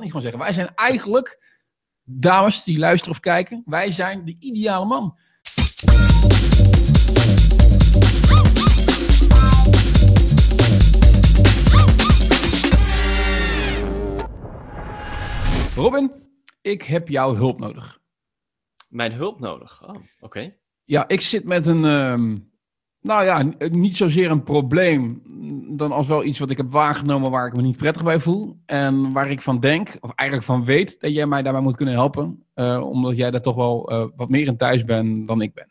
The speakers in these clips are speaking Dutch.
niet gewoon zeggen. Wij zijn eigenlijk, dames die luisteren of kijken, wij zijn de ideale man. Robin, ik heb jouw hulp nodig. Mijn hulp nodig? Oh, oké. Ja, ik zit met een, ehm, nou ja, n- niet zozeer een probleem, dan als wel iets wat ik heb waargenomen waar ik me niet prettig bij voel. En waar ik van denk, of eigenlijk van weet, dat jij mij daarbij moet kunnen helpen. eh, omdat jij daar toch wel eh, wat meer in thuis bent dan ik ben.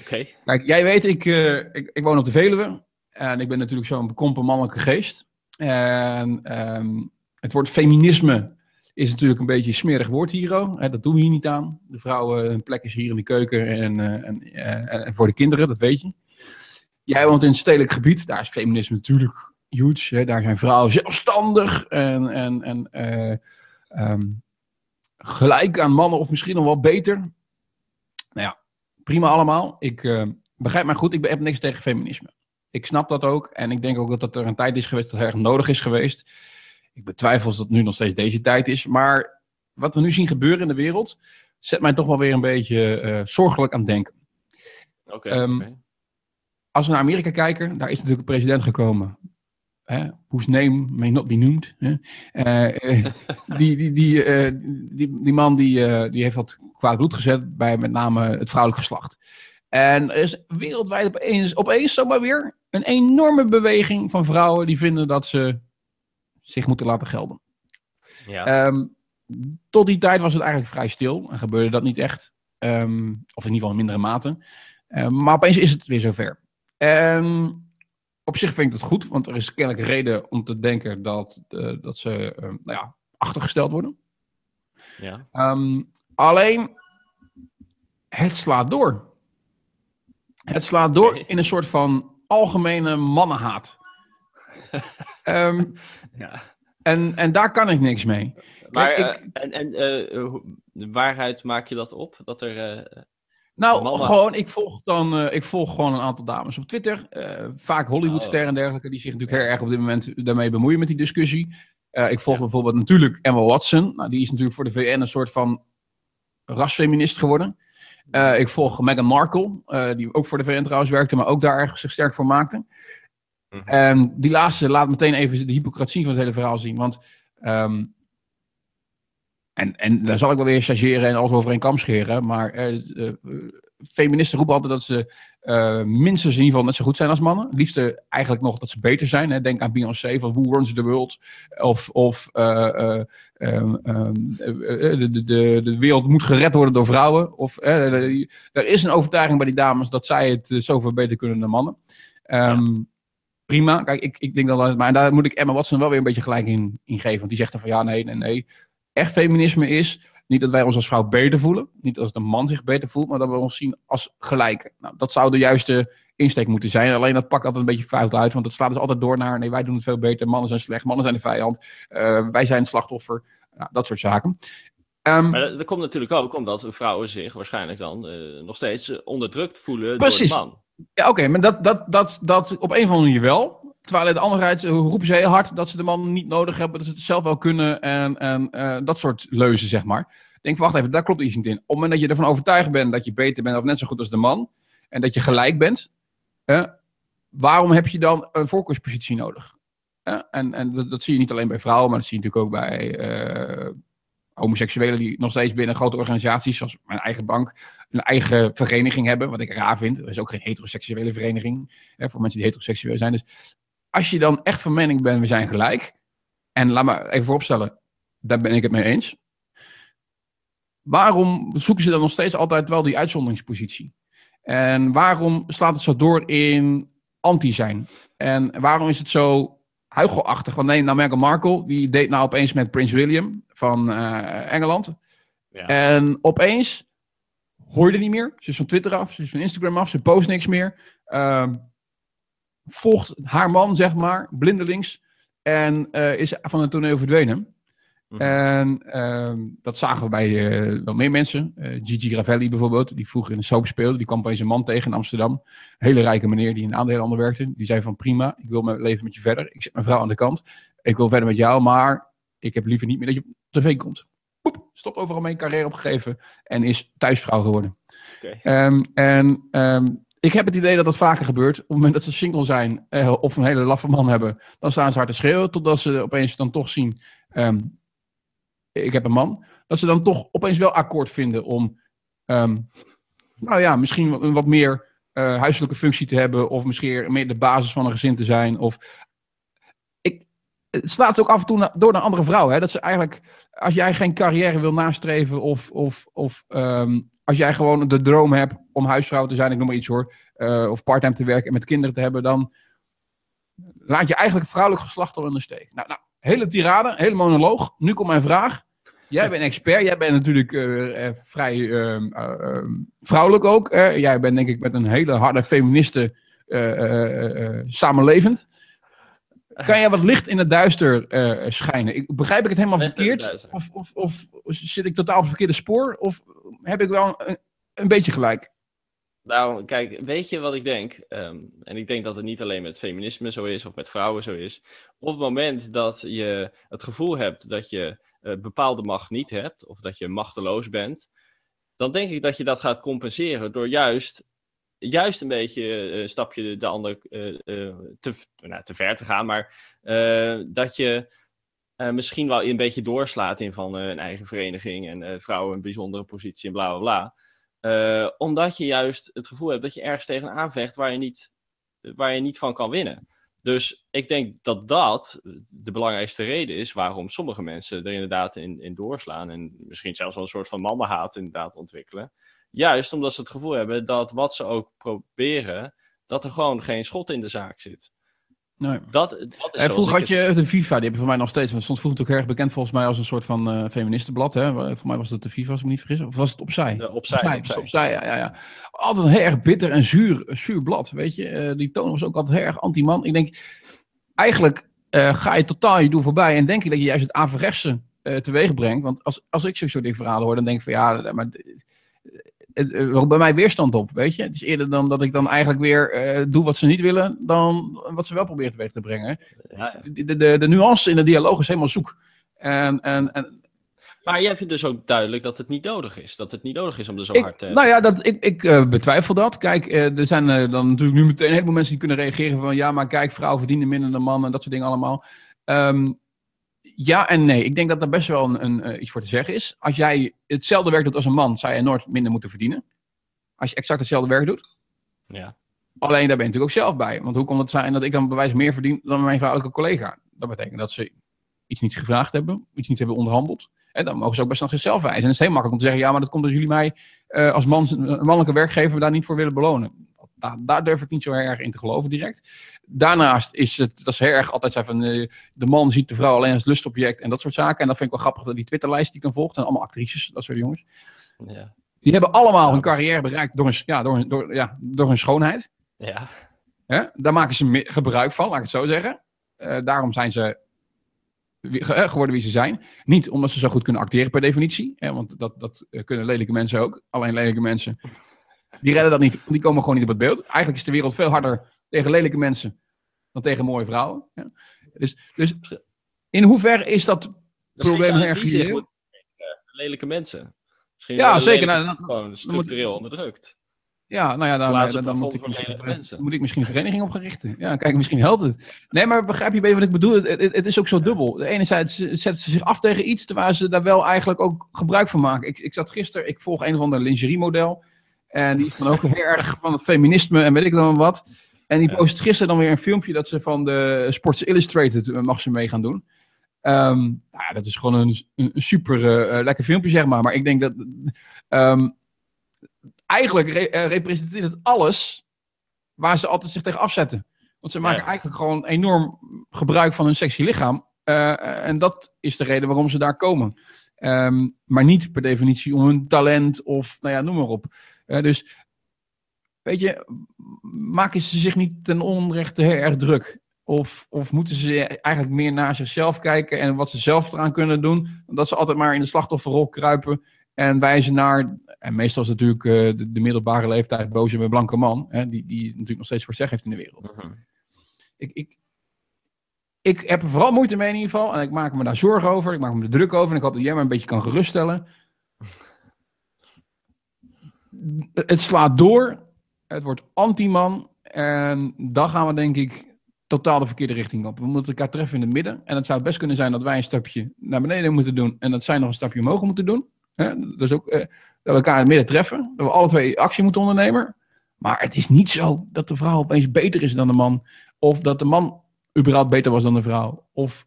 Oké. Kijk, jij weet, ik, eh, ik, ik woon op de Veluwe. En ik ben natuurlijk zo'n bekrompen mannelijke geest. En ehm, het woord feminisme is natuurlijk een beetje een smerig woord hier. dat doen we hier niet aan. De vrouwen, hun plek is hier in de keuken en, eh, en, eh, en voor de kinderen, dat weet je. Jij woont in een stedelijk gebied. Daar is feminisme natuurlijk huge. Hè. Daar zijn vrouwen zelfstandig en, en, en eh, ehm, gelijk aan mannen of misschien nog wel beter. Nou ja, prima allemaal. Ik eh, begrijp mij goed, ik heb niks tegen feminisme. Ik snap dat ook en ik denk ook dat dat er een tijd is geweest dat het erg nodig is geweest. Ik betwijfel of dat nu nog steeds deze tijd is. Maar wat we nu zien gebeuren in de wereld, zet mij toch wel weer een beetje eh, zorgelijk aan het denken. Oké. Ehm, oké. Als we naar Amerika kijken, daar is natuurlijk een president gekomen. Hè? Whose name may not be? Eh, eh, die, die, die, eh, die, die man die, eh, die heeft wat kwaad bloed gezet bij met name het vrouwelijk geslacht. En er is wereldwijd opeens, opeens zomaar weer een enorme beweging van vrouwen die vinden dat ze zich moeten laten gelden. Ja. Ehm, tot die tijd was het eigenlijk vrij stil en gebeurde dat niet echt. Ehm, of in ieder geval in mindere mate. Ehm, maar opeens is het weer zover. En op zich vind ik dat goed, want er is kennelijk reden om te denken dat, eh, dat ze eh, nou ja, achtergesteld worden. ja. Ehm, alleen, het slaat door. Het slaat door in een soort van algemene mannenhaat. Ehm, ja. en, en daar kan ik niks mee. Maar, ik- eh, en, eh, waaruit maak je dat op? Dat er... Nou, gewoon, ik volg dan, eh, ik volg gewoon een aantal dames op Twitter. eh, vaak Hollywoodsterren en dergelijke, die zich natuurlijk heel erg op dit moment daarmee bemoeien met die discussie. Eh, ik volg Ja. bijvoorbeeld natuurlijk Emma Watson. Nou, die is natuurlijk voor de VN een soort van rasfeminist geworden. Ik volg Meghan Markle, die ook voor de VN trouwens werkte, maar ook daar erg zich sterk voor maakte. Mhm. En die laatste laat meteen even de hypocratie van het hele verhaal zien. Want, ehm, en, en daar zal ik wel weer chargeren en alles over een kam scheren, maar eh, eh, feministen roepen altijd dat ze eh, minstens in ieder geval net zo goed zijn als mannen. Liefste eigenlijk nog dat ze beter zijn. Hè. Denk aan Beyoncé van Who Runs the World. Of, of eh, eh, ehm, ehm, eh, eh, de, de, de, wereld moet gered worden door vrouwen. Of, er is een overtuiging bij die dames dat zij het zoveel beter kunnen dan mannen. Ehm, Prima. Kijk, ik, ik denk dat, maar daar moet ik Emma Watson wel weer een beetje gelijk in, in geven. Want die zegt dan van ja, nee, nee, nee. Echt feminisme is niet dat wij ons als vrouw beter voelen. Niet als de man zich beter voelt, maar dat we ons zien als gelijken. Nou, dat zou de juiste insteek moeten zijn. Alleen dat pakt altijd een beetje fout uit. Want het slaat dus altijd door naar nee, wij doen het veel beter. Mannen zijn slecht, mannen zijn de vijand. eh, wij zijn het slachtoffer. Nou, dat soort zaken. Ehm, maar dat, dat komt natuurlijk ook omdat vrouwen zich waarschijnlijk dan eh, nog steeds eh, onderdrukt voelen Precies. door de man. Ja, oké, maar dat, dat, dat, dat op een of andere manier wel. Terwijl aan de andere roepen ze heel hard dat ze de man niet nodig hebben, dat ze het zelf wel kunnen en, en eh, dat soort leuzen, zeg maar. Denk, wacht even, daar klopt iets niet in. Op het moment dat je ervan overtuigd bent dat je beter bent of net zo goed als de man, en dat je gelijk bent, eh, waarom heb je dan een voorkeurspositie nodig? Eh, en en dat, zie je niet alleen bij vrouwen, maar dat zie je natuurlijk ook bij eh, homoseksuelen die nog steeds binnen grote organisaties, zoals mijn eigen bank, een eigen vereniging hebben, wat ik raar vind. Er is ook geen heteroseksuele vereniging voor mensen die heteroseksueel zijn. Dus als je dan echt van mening bent, we zijn gelijk. En laat me even vooropstellen, daar ben ik het mee eens. Waarom zoeken ze dan nog steeds altijd wel die uitzonderingspositie? En waarom slaat het zo door in anti zijn? En waarom is het zo huichelachtig? Want nee, nou Meghan Markle, die deed nou opeens met Prins William van eh, Engeland. Ja. En opeens hoor je er niet meer. Ze is van Twitter af, ze is van Instagram af, ze post niks meer. Ehm, volgt haar man, zeg maar, blindelings. En eh, is van het toneel verdwenen. Mhm. En ehm, dat zagen we bij eh, wel meer mensen. Eh, Gigi Ravelli bijvoorbeeld, die vroeger in de soap speelde. Die kwam opeens een man tegen in Amsterdam. Hele rijke meneer die in aandelenhandel werkte. Die zei van prima, ik wil mijn leven met je verder. Ik zet mijn vrouw aan de kant. Ik wil verder met jou, maar ik heb liever niet meer dat je op tv komt. Poep, stop overal mee, carrière opgegeven en is thuisvrouw geworden. Ehm, en ehm, ik heb het idee dat dat vaker gebeurt. Op het moment dat ze single zijn eh, of een hele laffe man hebben, dan staan ze hard te schreeuwen. Totdat ze opeens dan toch zien, ehm, ik heb een man. Dat ze dan toch opeens wel akkoord vinden om, ehm, nou ja, misschien wat- wat meer eh, huiselijke functie te hebben. Of misschien meer de basis van een gezin te zijn. Of ik, het slaat ook af en toe door naar andere vrouwen. Hè? Dat ze eigenlijk, als jij geen carrière wil nastreven of, of, of ehm, als jij gewoon de droom hebt om huisvrouw te zijn, ik noem maar iets hoor, eh, of parttime te werken en met kinderen te hebben, dan laat je eigenlijk het vrouwelijk geslacht al in de steek. Nou, nou hele tirade, hele monoloog. Nu komt mijn vraag. Jij bent expert, jij bent natuurlijk eh, eh, vrij vrouwelijk ook. jij bent denk ik met een hele harde feministe samenlevend. Kan jij wat licht in het duister eh, schijnen? Ik, begrijp ik het helemaal Licht verkeerd? Of, of, of zit ik totaal op het verkeerde spoor? Of heb ik wel een, een beetje gelijk? Nou, kijk, weet je wat ik denk? Ehm, en ik denk dat het niet alleen met feminisme zo is of met vrouwen zo is. Op het moment dat je het gevoel hebt dat je eh, bepaalde macht niet hebt, of dat je machteloos bent, dan denk ik dat je dat gaat compenseren door juist, juist een beetje eh, een stapje de ander eh, eh, te, nou, te ver te gaan, maar eh, dat je eh, misschien wel een beetje doorslaat in van eh, een eigen vereniging en eh, vrouwen een bijzondere positie en bla bla bla. Eh, omdat je juist het gevoel hebt dat je ergens tegenaan vecht waar je niet, waar je niet van kan winnen. Dus ik denk dat dat de belangrijkste reden is waarom sommige mensen er inderdaad in, in doorslaan. En misschien zelfs wel een soort van mannenhaat inderdaad ontwikkelen. Juist omdat ze het gevoel hebben dat wat ze ook proberen, dat er gewoon geen schot in de zaak zit. Nee. Dat, dat is Eh, vroeger had je het- de FIFA, die heb je voor mij nog steeds. Want het stond vroeger ook erg bekend volgens mij als een soort van eh feministenblad. Hè? Voor mij was het de FIFA, als ik me niet vergis. Of was het opzij? de opzij, opzij, opzij. opzij, ja, ja, ja. Altijd een heel erg bitter en zuur, zuur blad, weet je. Eh, die toon was ook altijd heel erg anti-man. Ik denk, eigenlijk ga je totaal je doel voorbij en denk je dat je juist het averechtse teweeg brengt. Want als, als ik zo'n soort dingen verhalen hoor, dan denk ik van ja, maar het, het roept bij mij weerstand op, weet je. Het is eerder dan dat ik dan eigenlijk weer eh, doe wat ze niet willen, dan wat ze wel proberen teweeg te brengen. Ja, ja. De, de, de nuance in de dialoog is helemaal zoek. En, en, en Maar jij vindt dus ook duidelijk dat het niet nodig is. Dat het niet nodig is om er zo Ik- hard te... Nou ja, dat, ik, ik eh, betwijfel dat. Kijk, eh, er zijn eh, dan natuurlijk nu meteen een heleboel mensen die kunnen reageren van ja, maar kijk, vrouwen verdienen minder dan mannen en dat soort dingen allemaal. Ehm, ja en nee. Ik denk dat daar best wel een, een, eh, iets voor te zeggen is. Als jij hetzelfde werk doet als een man, zou je nooit minder moeten verdienen. Als je exact hetzelfde werk doet. Ja. Alleen daar ben je natuurlijk ook zelf bij. Want hoe kan het zijn dat ik dan bewijs meer verdien dan mijn vrouwelijke collega? Dat betekent dat ze iets niet gevraagd hebben, iets niet hebben onderhandeld. En dan mogen ze ook best nog zichzelf wijzen. En het is heel makkelijk om te zeggen, ja, maar dat komt omdat jullie mij eh, als man, een mannelijke werkgever daar niet voor willen belonen. Daar, daar durf ik niet zo erg in te geloven direct. Daarnaast is het, dat is heel erg altijd zijn van, eh, de man ziet de vrouw alleen als lustobject en dat soort zaken. En dat vind ik wel grappig, dat die Twitterlijst die ik dan volg, zijn allemaal actrices, dat soort jongens. Ja. Die hebben allemaal Ja, hun carrière bereikt door hun, ja, door hun, door, ja, door hun schoonheid. Ja. Hè? Daar maken ze gebruik van, laat ik het zo zeggen. Eh, daarom zijn ze eh, geworden wie ze zijn. Niet omdat ze zo goed kunnen acteren per definitie. Hè? Want dat, dat kunnen lelijke mensen ook. Alleen lelijke mensen, die redden dat niet. Die komen gewoon niet op het beeld. Eigenlijk is de wereld veel harder tegen lelijke mensen dan tegen mooie vrouwen. Hè? Dus, dus in hoeverre is dat Probleem erg moet- eh, lelijke mensen. Misschien Ja, zeker. Nou, mensen dan- gewoon structureel onderdrukt. Ja, nou ja, dan, Glazen dan, dan moet, ik misschien, moet ik misschien een vereniging op gaan richten. Ja, kijk, misschien helpt het. Nee, maar begrijp je beter wat ik bedoel? Het, het, het is ook zo dubbel. De enerzijds zetten ze zich af tegen iets, terwijl ze daar wel eigenlijk ook gebruik van maken. Ik, ik zat gisteren, ik volg een of ander lingerie-model. En die is dan ook heel erg van het feminisme en weet ik dan wat. En die post gisteren dan weer een filmpje dat ze van de Sports Illustrated eh, mag ze mee gaan doen. Ehm, nou ja, dat is gewoon een, een, super eh, lekker filmpje, zeg maar. Maar ik denk dat. ehm, eigenlijk re- representeert het alles waar ze altijd zich tegen afzetten. Want ze maken Ja. eigenlijk gewoon enorm gebruik van hun sexy lichaam. En dat is de reden waarom ze daar komen. Ehm, maar niet per definitie om hun talent of, nou ja, noem maar op. Eh, dus, weet je, maken ze zich niet ten onrechte heel erg druk? Of, of moeten ze eigenlijk meer naar zichzelf kijken en wat ze zelf eraan kunnen doen? Dat ze altijd maar in de slachtofferrol kruipen en wijzen naar, en meestal is het natuurlijk eh, de, de middelbare leeftijd boze bij blanke man, hè, die, die natuurlijk nog steeds voor zeggen heeft in de wereld. Mhm. Ik, ik, ik heb er vooral moeite mee in ieder geval. En ik maak me daar zorgen over. Ik maak me er druk over. En ik hoop dat jij me een beetje kan geruststellen. Het slaat door. Het wordt anti-man. En dan gaan we denk ik totaal de verkeerde richting op. We moeten elkaar treffen in het midden. En het zou best kunnen zijn dat wij een stapje naar beneden moeten doen. En dat zij nog een stapje omhoog moeten doen. Dus ook eh, dat we elkaar in het midden treffen. Dat we alle twee actie moeten ondernemen. Maar het is niet zo dat de vrouw opeens beter is dan de man. Of dat de man überhaupt beter was dan de vrouw. Of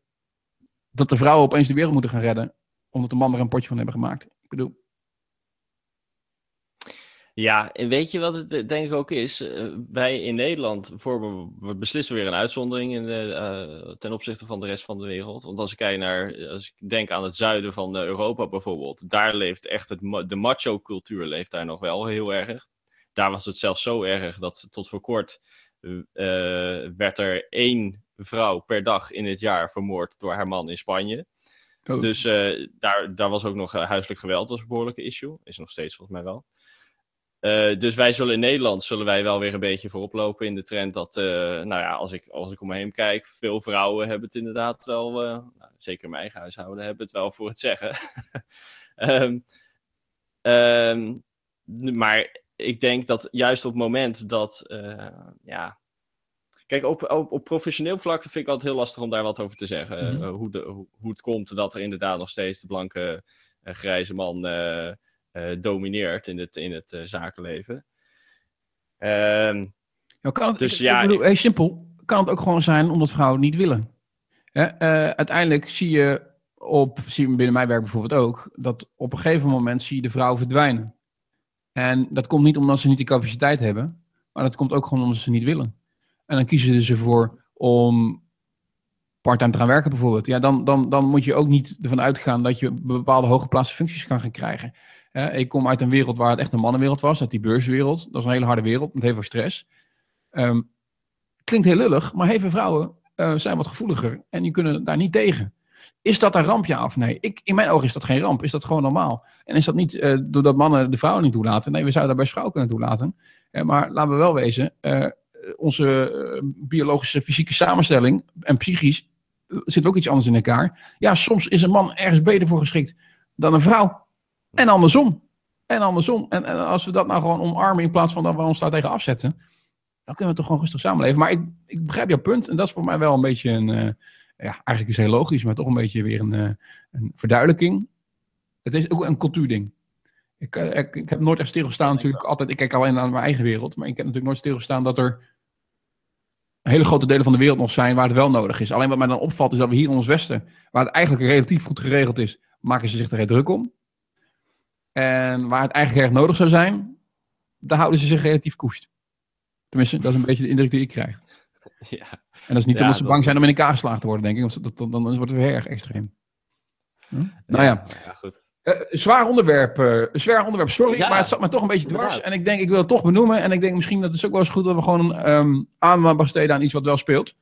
dat de vrouwen opeens de wereld moeten gaan redden. Omdat de man er een potje van hebben gemaakt. Ik bedoel. Ja, en weet je wat het eh, denk ik ook is? Uh, wij in Nederland vormen, we beslissen weer een uitzondering in de, uh, ten opzichte van de rest van de wereld. Want als ik kijk naar, als ik denk aan het zuiden van Europa bijvoorbeeld, daar leeft echt het, de macho-cultuur leeft daar nog wel heel erg. Daar was het zelfs zo erg dat tot voor kort werd er één vrouw per dag in het jaar vermoord door haar man in Spanje. Oh. Dus daar, daar was ook nog huiselijk geweld als een behoorlijke issue. Is nog steeds volgens mij wel. Uh, dus wij zullen in Nederland zullen wij wel weer een beetje voorop lopen in de trend dat, nou ja, als ik, als ik om me heen kijk, veel vrouwen hebben het inderdaad wel, nou, zeker mijn eigen huishouden, hebben het wel voor het zeggen. um, um, maar ik denk dat juist op het moment dat, ja, Kijk, op, op, op, professioneel vlak vind ik altijd heel lastig om daar wat over te zeggen. Mm hoe, de, hoe, hoe, het komt dat er inderdaad nog steeds de blanke grijze man domineert in het, in het zakenleven. Um, ja, kan het, dus, ik, ja, ik bedoel, hey, simpel. Kan het ook gewoon zijn omdat vrouwen niet willen? uiteindelijk zie je op, zie je binnen mijn werk bijvoorbeeld ook, dat op een gegeven moment zie je de vrouw verdwijnen. En dat komt niet omdat ze niet de capaciteit hebben, maar dat komt ook gewoon omdat ze niet willen. En dan kiezen ze ervoor om parttime te gaan werken bijvoorbeeld. Ja, dan, dan, dan moet je ook niet ervan uitgaan dat je bepaalde hooggeplaatste functies kan gaan krijgen. Ik kom uit een wereld waar het echt een mannenwereld was, uit die beurswereld. Dat is een hele harde wereld met heel veel stress. Um, klinkt heel lullig, maar heel veel vrouwen uh, zijn wat gevoeliger en die kunnen daar niet tegen. Is dat een ramp, ja of nee? Ik, in mijn ogen is dat geen ramp. Is dat gewoon normaal? En is dat niet uh, doordat mannen de vrouwen niet toelaten? Nee, we zouden daar best vrouwen kunnen toelaten. Maar laten we wel wezen, onze eh, biologische fysieke samenstelling en psychisch eh, zit ook iets anders in elkaar. Ja, soms is een man ergens beter voor geschikt dan een vrouw. En andersom. En andersom. En, en als we dat nou gewoon omarmen in plaats van dat we ons daar tegen afzetten, dan kunnen we toch gewoon rustig samenleven. Maar ik, ik begrijp jouw punt. En dat is voor mij wel een beetje een. Uh, ja, eigenlijk is het heel logisch, maar toch een beetje weer een, uh, een verduidelijking. Het is ook een cultuurding. Ik, ik, ik, heb nooit echt stilgestaan, natuurlijk. Altijd, ik kijk alleen naar mijn eigen wereld. Maar ik heb natuurlijk nooit stilgestaan dat er hele grote delen van de wereld nog zijn waar het wel nodig is. Alleen wat mij dan opvalt is dat we hier in ons Westen, waar het eigenlijk relatief goed geregeld is, maken ze zich er heel druk om. En waar het eigenlijk erg nodig zou zijn, daar houden ze zich relatief koest. Tenminste, dat is een beetje de indruk die ik krijg. Ja. En dat is niet omdat ze bang zijn om in elkaar geslagen te worden, denk ik. Want dan, dan, wordt het weer erg extreem. Hm? Nou ja. ja goed. Uh, zwaar onderwerp, uh, zwaar onderwerp, sorry, maar het zat me toch een beetje dwars. En ik denk, ik wil het toch benoemen. En ik denk misschien dat het is ook wel eens goed dat we gewoon um, aandacht besteden aan iets wat wel speelt.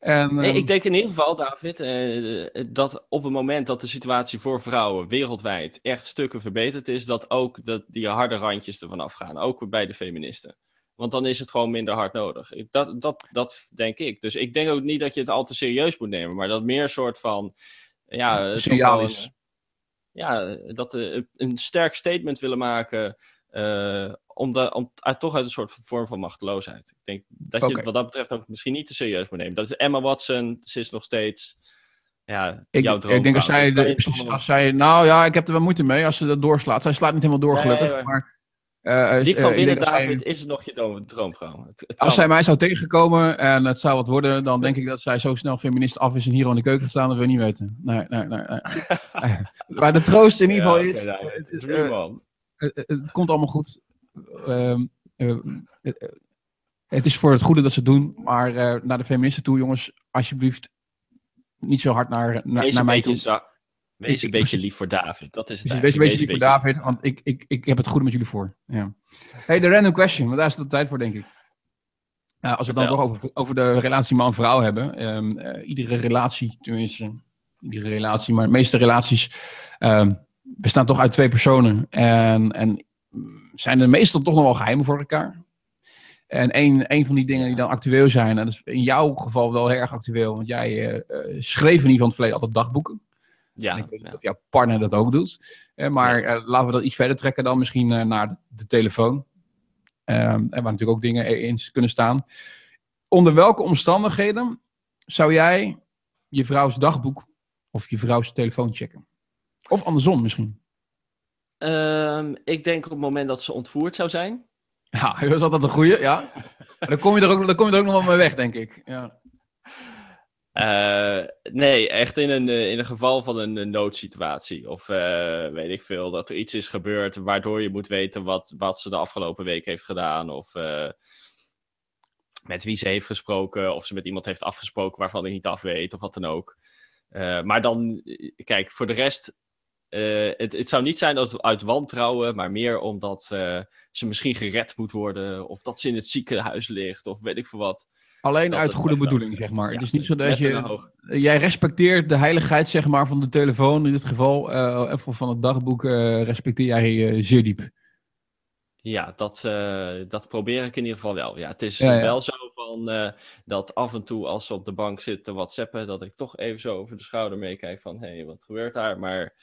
En, um... ik denk in ieder geval, David, uh, dat op het moment dat de situatie voor vrouwen wereldwijd echt stukken verbeterd is, dat ook dat die harde randjes ervan afgaan. Ook bij de feministen. Want dan is het gewoon minder hard nodig. Dat, dat, dat denk ik. Dus ik denk ook niet dat je het al te serieus moet nemen, maar dat meer een soort van. Ja, signaal is ja, dat uh, een sterk statement willen maken. Uh, om, de, om uit, toch uit een soort vorm van machteloosheid. Ik denk dat je okay. wat dat betreft ook misschien niet te serieus moet nemen. Dat is Emma Watson, ze is nog steeds. Ja, ik, jouw droom. Ik denk als zij, de, precies, als zij. Nou ja, ik heb er wel moeite mee als ze dat doorslaat. Zij slaat niet helemaal door, gelukkig. Nee, maar, uh, Niet van binnen, David, is het nog je droomvrouw. Het, het als zij mij zou tegenkomen en het zou wat worden, dan denk ik dat zij zo snel feminist af is en hier in de keuken gaat staan, dat we niet weten. Nee, nee, nee. nee. maar de troost in ieder geval is, het, het, uh, het, het, komt allemaal goed. Uh, het is voor het goede dat ze het doen, maar naar de feministen toe, jongens, alsjeblieft, niet zo hard naar, naar, naar mij toe. Wees een beetje lief voor David. Dat is het Wees een beetje lief voor David, want ik, ik, ik heb het goed met jullie voor. Ja. Hey, de random question, want daar is de tijd voor, denk ik. Nou, als we het dan toch over, over de relatie man-vrouw hebben. Um, uh, iedere relatie, tenminste, iedere relatie, maar de meeste relaties um, bestaan toch uit twee personen. En, en zijn er meestal toch nog wel geheimen voor elkaar. En een, een van die dingen die dan actueel zijn, en dat is in jouw geval wel heel erg actueel, want jij uh, schreef in ieder geval in het verleden altijd dagboeken. Ja, en ik weet niet ja. of jouw partner dat ook doet. Eh, maar laten we dat iets verder trekken dan misschien naar de telefoon. Ehm, en waar natuurlijk ook dingen in kunnen staan. Onder welke omstandigheden zou jij je vrouws dagboek of je vrouws telefoon checken? Of andersom misschien. Ehm, ik denk op het moment dat ze ontvoerd zou zijn. Ja, dat is altijd een goeie, ja. Dan kom je er ook, dan kom je er ook nog wel mee weg, denk ik. Ja. Eh, nee, echt in een, eh, in een geval van een, een noodsituatie. Of eh, weet ik veel, dat er iets is gebeurd waardoor je moet weten wat, wat ze de afgelopen week heeft gedaan. Of eh, met wie ze heeft gesproken. Of ze met iemand heeft afgesproken waarvan ik niet af weet. Of wat dan ook. Eh, maar dan, kijk, voor de rest. Eh, het, het zou niet zijn dat uit wantrouwen, maar meer omdat eh, ze misschien gered moet worden. Of dat ze in het ziekenhuis ligt, of weet ik veel wat. Alleen Dat uit goede bedoeling, zeg maar. Ja, het is niet zo dus dat je... Jij respecteert de heiligheid, zeg maar, van de telefoon. In dit geval, eh even van het dagboek, respecteer jij zeer diep. Ja, dat, dat probeer ik in ieder geval wel. Ja, het is Ja, ja. wel zo van dat af en toe als ze op de bank zitten te whatsappen, dat ik toch even zo over de schouder meekijk van, hé, hey, wat gebeurt daar? Maar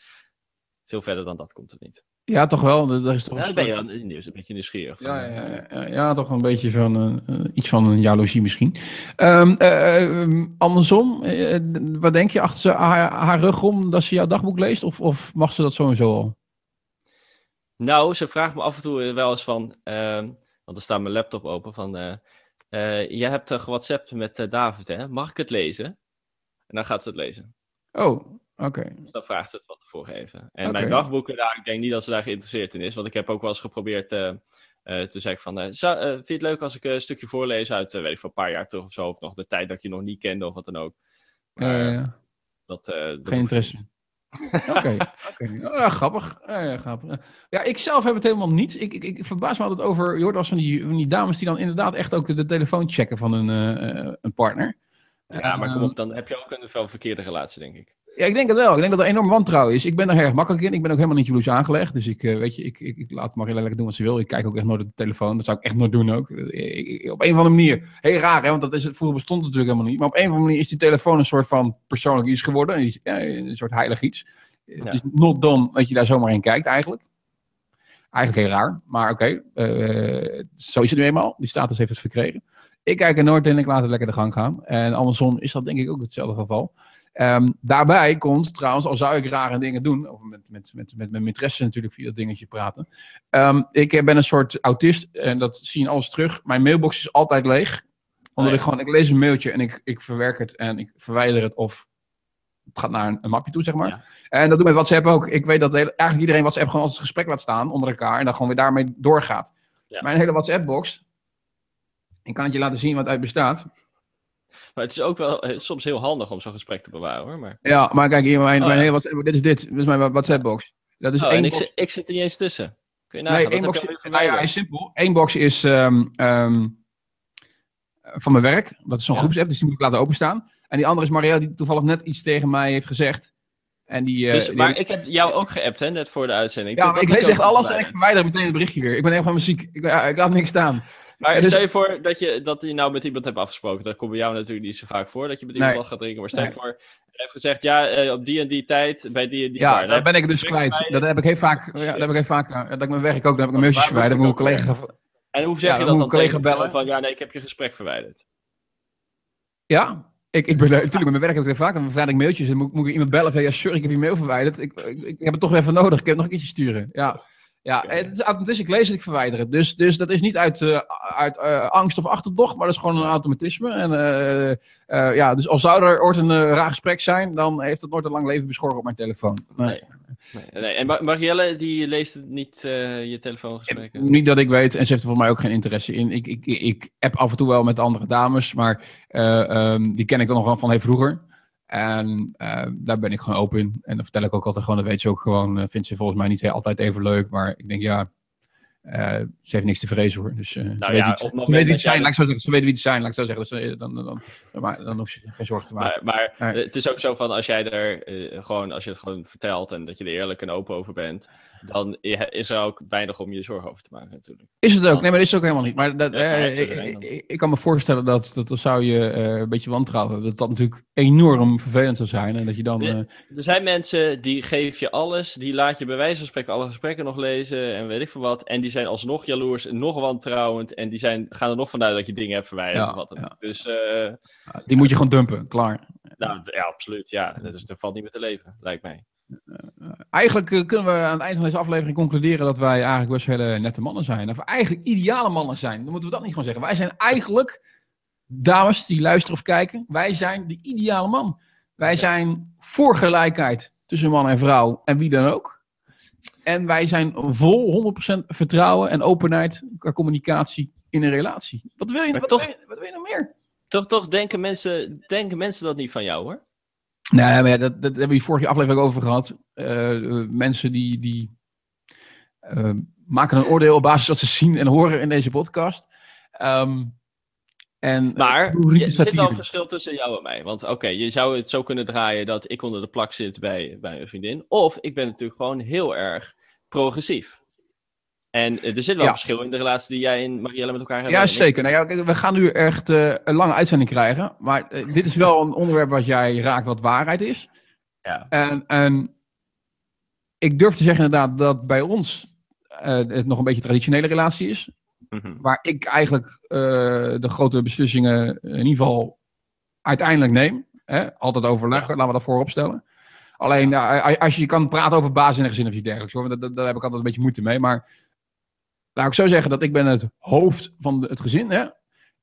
veel verder dan dat komt er niet. Ja, toch wel? Dat, is toch Ja, een ben je een beetje nieuwsgierig. Ja, eh, ja, ja, ja, ja, toch een beetje van eh, eh, iets van een jaloezie misschien. Ehm, andersom, wat denk je achter ze, haar, haar rug om dat ze jouw dagboek leest? Of, of mag ze dat sowieso al? Nou, ze vraagt me af en toe wel eens van, ehm, want er staat mijn laptop open, van, jij hebt gewhatsappt met David, hè? Mag ik het lezen? En dan gaat ze het lezen. Oh, oké. Dus dan vraagt ze het wat tevoren even. En mijn dagboeken, daar, ik denk niet dat ze daar geïnteresseerd in is. Want ik heb ook wel eens geprobeerd, eh eh zei ik van, eh, zou, vind je het leuk als ik een stukje voorlees uit, weet ik veel, een paar jaar terug of zo. Of nog de tijd dat je nog niet kende of wat dan ook. Maar dat, geen interesse. Oké, oké. Oh, ja, grappig. Ja, ja, grappig. Ja, ik zelf heb het helemaal niet. Ik, ik, ik verbaas me altijd over, je hoort als van die, van die dames die dan inderdaad echt ook de telefoon checken van een, een partner. Ja, maar kom op, dan heb je ook een wel verkeerde relatie, denk ik. Ja, ik denk het wel. Ik denk dat er enorm wantrouwen is. Ik ben er erg makkelijk in. Ik ben ook helemaal niet jaloers aangelegd. Dus ik, eh, weet je, ik, ik, ik laat Marielle lekker doen wat ze wil. Ik kijk ook echt nooit op de telefoon. Dat zou ik echt nooit doen ook. Eh, ik- ik- op een of andere manier. Heel raar, hè? Want dat is, het vroeger bestond het natuurlijk helemaal niet. Maar op een of andere manier is die telefoon een soort van persoonlijk iets geworden. Iets, ja, een soort heilig iets. Het is not done dat je daar zomaar in kijkt eigenlijk. Eigenlijk heel raar. Maar oké, eh, zo is het nu eenmaal. Die status heeft het verkregen. Ik kijk er nooit in. Ik laat het lekker de gang gaan. En andersom is dat denk ik ook hetzelfde geval. Ehm, daarbij komt trouwens, al zou ik rare dingen doen, of met, met, met, met mijn interesse natuurlijk via dat dingetje praten. Ehm, ik eh, ben een soort autist en dat zie je in alles terug. Mijn mailbox is altijd leeg. Omdat Oh ja. ik gewoon, ik lees een mailtje en ik, ik verwerk het en ik verwijder het of het gaat naar een, een mapje toe, zeg maar. Ja. En dat doe ik met WhatsApp ook. Ik weet dat hele- eigenlijk iedereen WhatsApp gewoon als het gesprek laat staan onder elkaar en dan gewoon weer daarmee doorgaat. Ja. Mijn hele WhatsApp-box, ik kan het je laten zien wat uit bestaat. Maar het is ook wel eh, soms heel handig om zo'n gesprek te bewaren, hoor. Maar... Ja, maar kijk hier, mijn, Oh, mijn ja. hele WhatsApp, dit is dit. Dit is mijn WhatsApp-box. Dat is Oh, één en ik, box. zit- ik zit er niet eens tussen. Kun je nagaan, Nee, dat één heb box. je Nou ja, is simpel. Eén box is ehm, ehm, van mijn werk. Dat is zo'n Ja. groepsapp, dus die moet ik laten openstaan. En die andere is Maria, die toevallig net iets tegen mij heeft gezegd. En die, eh, Dus, die- maar ik heb jou ook geappt, hè, net voor de uitzending. ja, ik lees echt alles en ik verwijder meteen het berichtje weer. Ik ben helemaal ziek. Ik, ik laat niks staan. Maar dus- stel je voor dat je, dat je nou met iemand hebt afgesproken. Dat komt bij jou natuurlijk niet zo vaak voor, dat je met iemand Nee. gaat drinken. Maar stel je Nee. voor, je hebt gezegd, ja, eh, op die en die tijd, bij die en die Ja, daar Dan ben ik dus kwijt. Dat heb ik heel vaak. Ja, dat heb ik heel vaak. eh, Dat ik mijn werk ook. Daar heb ik een mailtje verwijderd. Dan moet collega. En hoe zeg Ja, je dan dat dan collega bellen. Van, ja, nee, ik heb je gesprek verwijderd. Ja, ik, ik ben natuurlijk met mijn werk heb ik heel vaak. En dan verwijder ik mailtjes. En moet, moet ik iemand bellen. Van, ja, sorry, ik heb je mail verwijderd. Ik, ik, ik heb het toch even nodig. Ik heb het nog een keertje sturen. Ja. Ja, het is automatisch. Ik lees het, ik verwijder het. Dus, dus dat is niet uit, eh, uit eh, angst of achterdocht, maar dat is gewoon een automatisme. En, eh, ja, dus al zou er ooit een raar gesprek zijn, dan heeft het nooit een lang leven beschoren op mijn telefoon. Nee. Nee. Nee, nee. En Ma- Marielle, die leest niet, je telefoongesprekken? Niet dat ik weet, en ze heeft er voor mij ook geen interesse in. Ik, ik, ik app af en toe wel met andere dames, maar eh, ehm, die ken ik dan nog wel van heel vroeger. En eh, daar ben ik gewoon open in. En dan vertel ik ook altijd gewoon, dat weet ze ook gewoon, eh, vindt ze volgens mij niet heel, altijd even leuk. Maar ik denk, ja, Uh, ze heeft niks te vrezen hoor. Dus, uh, nou ze, ja, weet wie, het zijn, laat ik zo zeggen. Ze weten wie het zijn, laat ik zo zeggen. Dus, uh, dan, dan, dan, maar, dan hoef je geen zorgen te maken. Maar, maar het is ook zo van als jij er uh, gewoon, als je het gewoon vertelt en dat je er eerlijk en open over bent, dan is er ook weinig om je zorgen over te maken natuurlijk. Is het ook? Nee, maar dat is het ook helemaal niet. Maar dat, ja, ik, ik, ik, kan me voorstellen dat, dat, zou je een beetje wantrouwen hebben. Dat dat natuurlijk enorm vervelend zou zijn. En dat je dan... er zijn mensen die geef je alles, die laat je bij wijze van spreken alle gesprekken nog lezen en weet ik veel wat. En die zijn alsnog jaloers en nog wantrouwend. En die zijn, gaan er nog vanuit dat je dingen hebt verwijderd. Ja, wat ja. Dus, uh, die moet je gewoon dumpen, klaar. Nou, ja, absoluut. Ja, dat, is, dat valt niet meer te leven, lijkt mij. Eigenlijk uh, kunnen we aan het eind van deze aflevering concluderen dat wij eigenlijk best hele nette mannen zijn. We eigenlijk ideale mannen zijn. Dan moeten we dat niet gewoon zeggen. Wij zijn eigenlijk, dames die luisteren of kijken, wij zijn de ideale man. Wij zijn voor gelijkheid tussen man en vrouw en wie dan ook. En wij zijn vol 100% vertrouwen en openheid qua communicatie in een relatie. Wat wil je, wat toch, wil je, wat wil je nog meer? Toch, toch denken, mensen, denken mensen dat niet van jou hoor? Maar ja, dat, dat hebben we hier vorige aflevering over gehad. Uh, mensen die, die uh, maken een oordeel op basis wat ze zien en horen in deze podcast. Um, en, maar er zit wel een verschil tussen jou en mij. Want oké, okay, je zou het zo kunnen draaien dat ik onder de plak zit bij, bij een vriendin. Of ik ben natuurlijk gewoon heel erg progressief. En er zit wel ja. een verschil in de relatie die jij en Marielle met elkaar hebben. Ja, zeker. Nou ja, we gaan nu echt uh, een lange uitzending krijgen. Maar uh, dit is wel een onderwerp wat jij raakt wat waarheid is. Ja. En, en ik durf te zeggen inderdaad dat bij ons uh, het nog een beetje een traditionele relatie is. Mm -hmm. Waar ik eigenlijk de grote beslissingen in ieder geval uiteindelijk neem. Hè? Altijd overleggen, laten we dat voorop stellen. Alleen als je kan praten over basis in een gezin of iets dergelijks, hoor, daar, daar heb ik altijd een beetje moeite mee. Maar laat ik zo zeggen dat ik ben het hoofd van het gezin. Hè?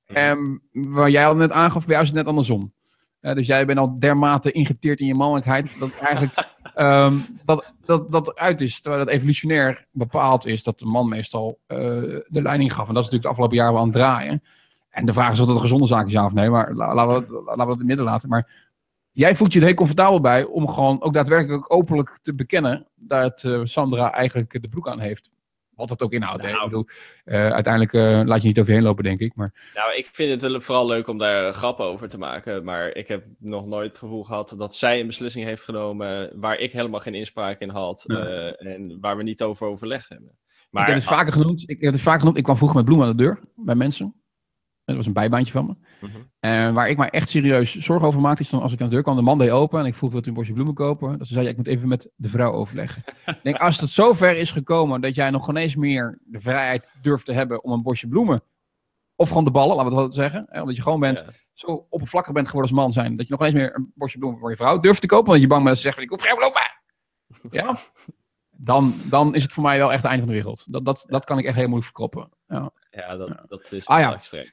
En waar jij al net aangaf, bij jou is het net andersom. Uh, dus jij bent al dermate ingeteerd in je mannelijkheid dat eigenlijk um, dat, dat, dat uit is. Terwijl dat evolutionair bepaald is dat de man meestal uh, de leiding gaf. En dat is natuurlijk de afgelopen jaren wel aan het draaien. En de vraag is of dat een gezonde zaak is, ja of nee. Maar laten we, laten we dat in het midden laten. Maar jij voelt je er heel comfortabel bij om gewoon ook daadwerkelijk openlijk te bekennen dat uh, Sandra eigenlijk de broek aan heeft. Wat het ook inhoudt. Nou, ik bedoel, uh, uiteindelijk uh, laat je niet over je heen lopen, denk ik. Maar... Nou, ik vind het wel vooral leuk om daar grappen over te maken. Maar ik heb nog nooit het gevoel gehad dat zij een beslissing heeft genomen waar ik helemaal geen inspraak in had. Ja. Uh, en waar we niet over overlegd hebben. Maar, ik heb het vaker genoemd. Ik heb het vaker genoemd. Ik kwam vroeger met bloemen aan de deur bij mensen. Dat was een bijbaantje van me. En waar ik me echt serieus zorgen over maakte, is dan als ik aan de deur kwam, de man deed open en ik vroeg, wilt u een bosje bloemen kopen? Dat ze zei, ik moet even met de vrouw overleggen. ik denk, als het zover is gekomen dat jij nog geen eens meer de vrijheid durft te hebben om een bosje bloemen, of gewoon de ballen, laten we dat zeggen, hè, omdat je gewoon bent, ja. zo oppervlakkig bent geworden als man zijn, dat je nog eens meer een bosje bloemen voor je vrouw durft te kopen, omdat je bang bent dat ze zegt, ik hoef geen bloemen. Ja, dan, dan is het voor mij wel echt het einde van de wereld. Dat, dat, dat kan ik echt heel moeilijk verkroppen. Ja, ja, dat, dat is ah, ja. extreem.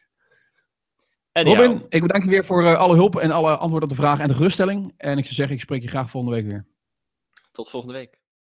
Robin, ik bedank je weer voor uh, alle hulp en alle antwoorden op de vragen en de geruststelling. En ik zou zeggen, ik spreek je graag volgende week weer. Tot volgende week.